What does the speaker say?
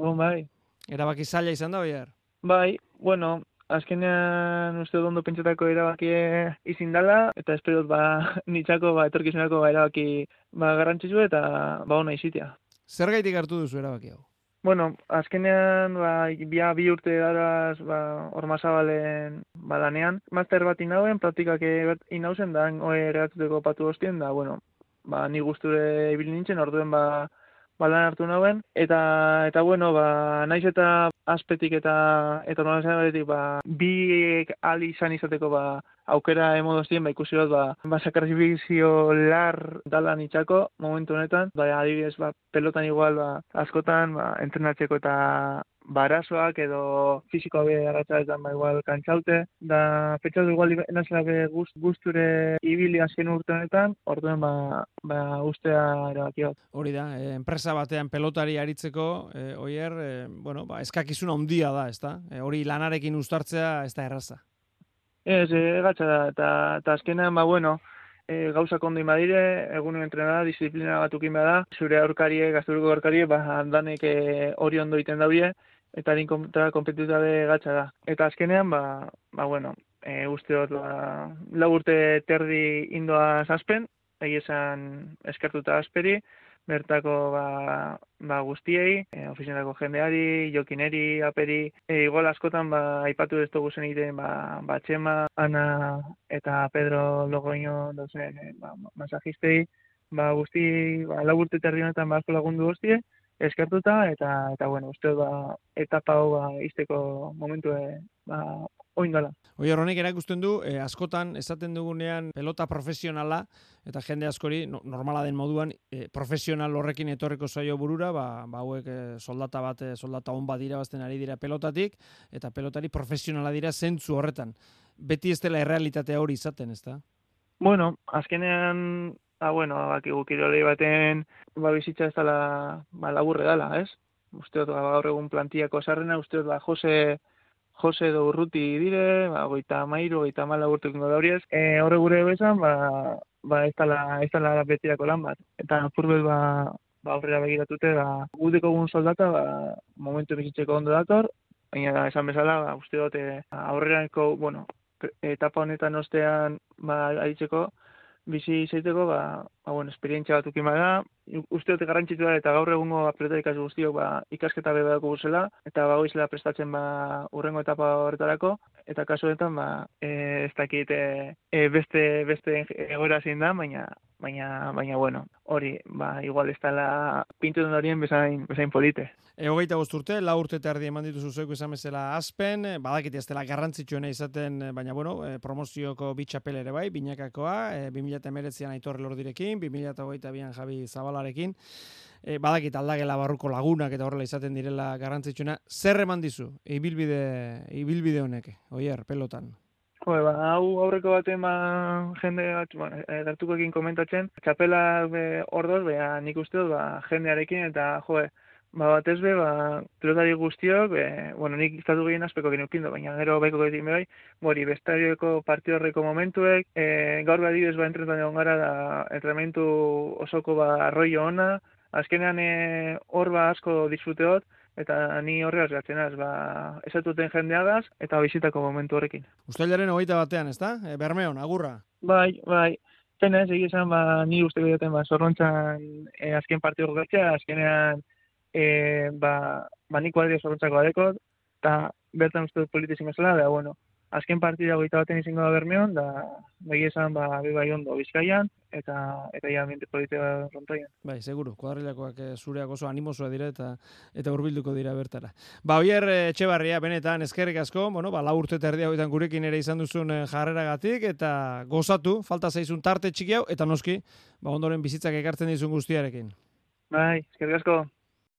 Bon, bai. Erabaki zaila izan da, oier? Bai, bueno, azkenean uste ondo pentsatako erabaki izin dela, eta espero ba, nitzako, ba, etorkizunako ba, erabaki ba, garrantzitsu eta ba, ona izitea. Zer gaitik hartu duzu erabaki hau? Bueno, azkenean, ba, bia bi urte daraz, ba, orma zabalen badanean. Master bat inauen, praktikak inauzen, da, oe patu hostien, da, bueno, ba, ni gusture ibil nintzen, orduen, ba, balan hartu nauen, eta, eta bueno, ba, naiz eta aspetik eta eta nola ba, bi ali izan izateko ba, aukera emodozien, ba, ikusi dut, ba, ba sakrifizio lar dalan itxako momentu honetan, ba, adibidez, ba, pelotan igual, ba, askotan, ba, entrenatzeko eta barasoak edo fisikoa be arratsaldetan ba igual kantzaute da petxatu igual nasela be gust, gusture ibili azken urte honetan orduen ba ba ustea erabakiot hori da e, enpresa batean pelotari aritzeko e, oier e, bueno ba eskakizuna handia da ezta? E, hori lanarekin uztartzea ez da erraza. Ez, egatza da, eta, eta azkenean, ba, bueno, e, gauza kondo badire, egun entrenada, disiplina batukin bada, zure aurkarie, gazturuko aurkarie, ba, handanek hori ondo iten daue, eta harin kontra kompetitutabe gatsa da. Eta azkenean, ba, ba bueno, e, uste dut, ba, lau urte terdi indoa zazpen, egi esan eskertuta asperi, bertako ba, ba guztiei, e, ofizionako jendeari, jokineri, aperi, e, igual askotan ba, aipatu ez dugu zen egiten ba, ba Txema, Ana eta Pedro Logoño dozen, e, ba, masajistei, ba, guzti, ba, lau urte terdi honetan ba, lagundu guztie, eskertuta eta eta bueno, uste ba etapa hau ba izteko momentu ba oin dela. Oi horrenik erakusten du eh, askotan esaten dugunean pelota profesionala eta jende askori normala den moduan eh, profesional horrekin etorreko zaio burura, ba, ba hauek eh, soldata bat, soldata on badira bazten ari dira pelotatik eta pelotari profesionala dira zentzu horretan. Beti ez dela errealitatea hori izaten, ezta? Bueno, azkenean Ah, bueno, baki gukirolei baten ba, bizitza ez dela ba, laburre dela, ez? Uste dut, ba, gaur egun plantiako sarrena, uste dut, ba, Jose, Jose edo urruti dire, ba, goita mairu, goita mala urtu ingo dauriez. E, horre gure bezan, ba, ba, ez dela, ez dela betirako lan bat. Eta purbet, ba, ba, aurrera begiratute, ba, gudeko gun soldata, ba, momentu bizitzeko ondo dator, baina esan bezala, ba, uste dut, e, aurrerako, bueno, etapa honetan ostean, ba, aditzeko, bizi izaiteko, ba, ba, bueno, esperientzia bat ukin bada, uste dute garrantzitu da, eta gaur egungo atleta ikasu guztiok, ba, ikasketa bebe dako guzela, eta ba, prestatzen, ba, urrengo etapa horretarako, eta kasu honetan, ba, e, ez dakit, e, e, beste, beste egoera zein da, baina, baina, baina, bueno, hori, ba, igual ez dela pintu den horien bezain, bezain polite. Egogeita urte, la urte tardi eman dituzu zeuko izan bezala aspen, badakit ez dela garrantzitsuena izaten, baina bueno, promozioko bitxapel ere bai, binakakoa, e, 2008an aitorre lordirekin, 2008an Javi Zabalarekin, e, badakit aldagela barruko lagunak eta horrela izaten direla garrantzitsuena, zer eman dizu, ibilbide, ibilbide honek, oier, pelotan? Jo, ba, hau aurreko bat ema jende bat, bueno, gertuko egin komentatzen, txapela hor doz, beha nik uste dut, ba, jendearekin, eta jo, Ba, batez be, ba, pilotari guztiok, be, bueno, nik iztatu gehien aspeko genukindo, baina gero baiko gaitik bai, bori, bestarioko partio horreko momentuek, e, gaur bat ba, entretan egon gara, da, entrenamentu osoko ba, arroio ona, azkenean e, hor ba asko disfruteot, eta ni horre gatzen az, ba, esatuten jendeagaz, eta bizitako momentu horrekin. Uztailaren hogeita batean, ez da? E, Bermeon, agurra? Bai, bai. Pena ez, egizan, ba, ni usteko duten, ba, zorrontzan e, azken partio gatzea, azkenean, e, ba, ba nik guardia zorrontzako adekot, eta bertan uste dut politizin bezala, da, bueno, azken partida goita baten izango da bermeon, da, behi esan, ba, bi bai ondo bizkaian, eta eta ja ambiente politika rontoian. Bai, seguru, kuadrilakoak e, zureak oso animosua dira eta eta hurbilduko dira bertara. Ba, oier e, etxebarria, benetan, eskerrik asko, bueno, ba, la urte terdia hoitan gurekin ere izan duzun e, jarreragatik, eta gozatu, falta zaizun tarte txiki hau, eta noski, ba, ondoren bizitzak ekartzen dizun guztiarekin. Bai, eskerrik asko.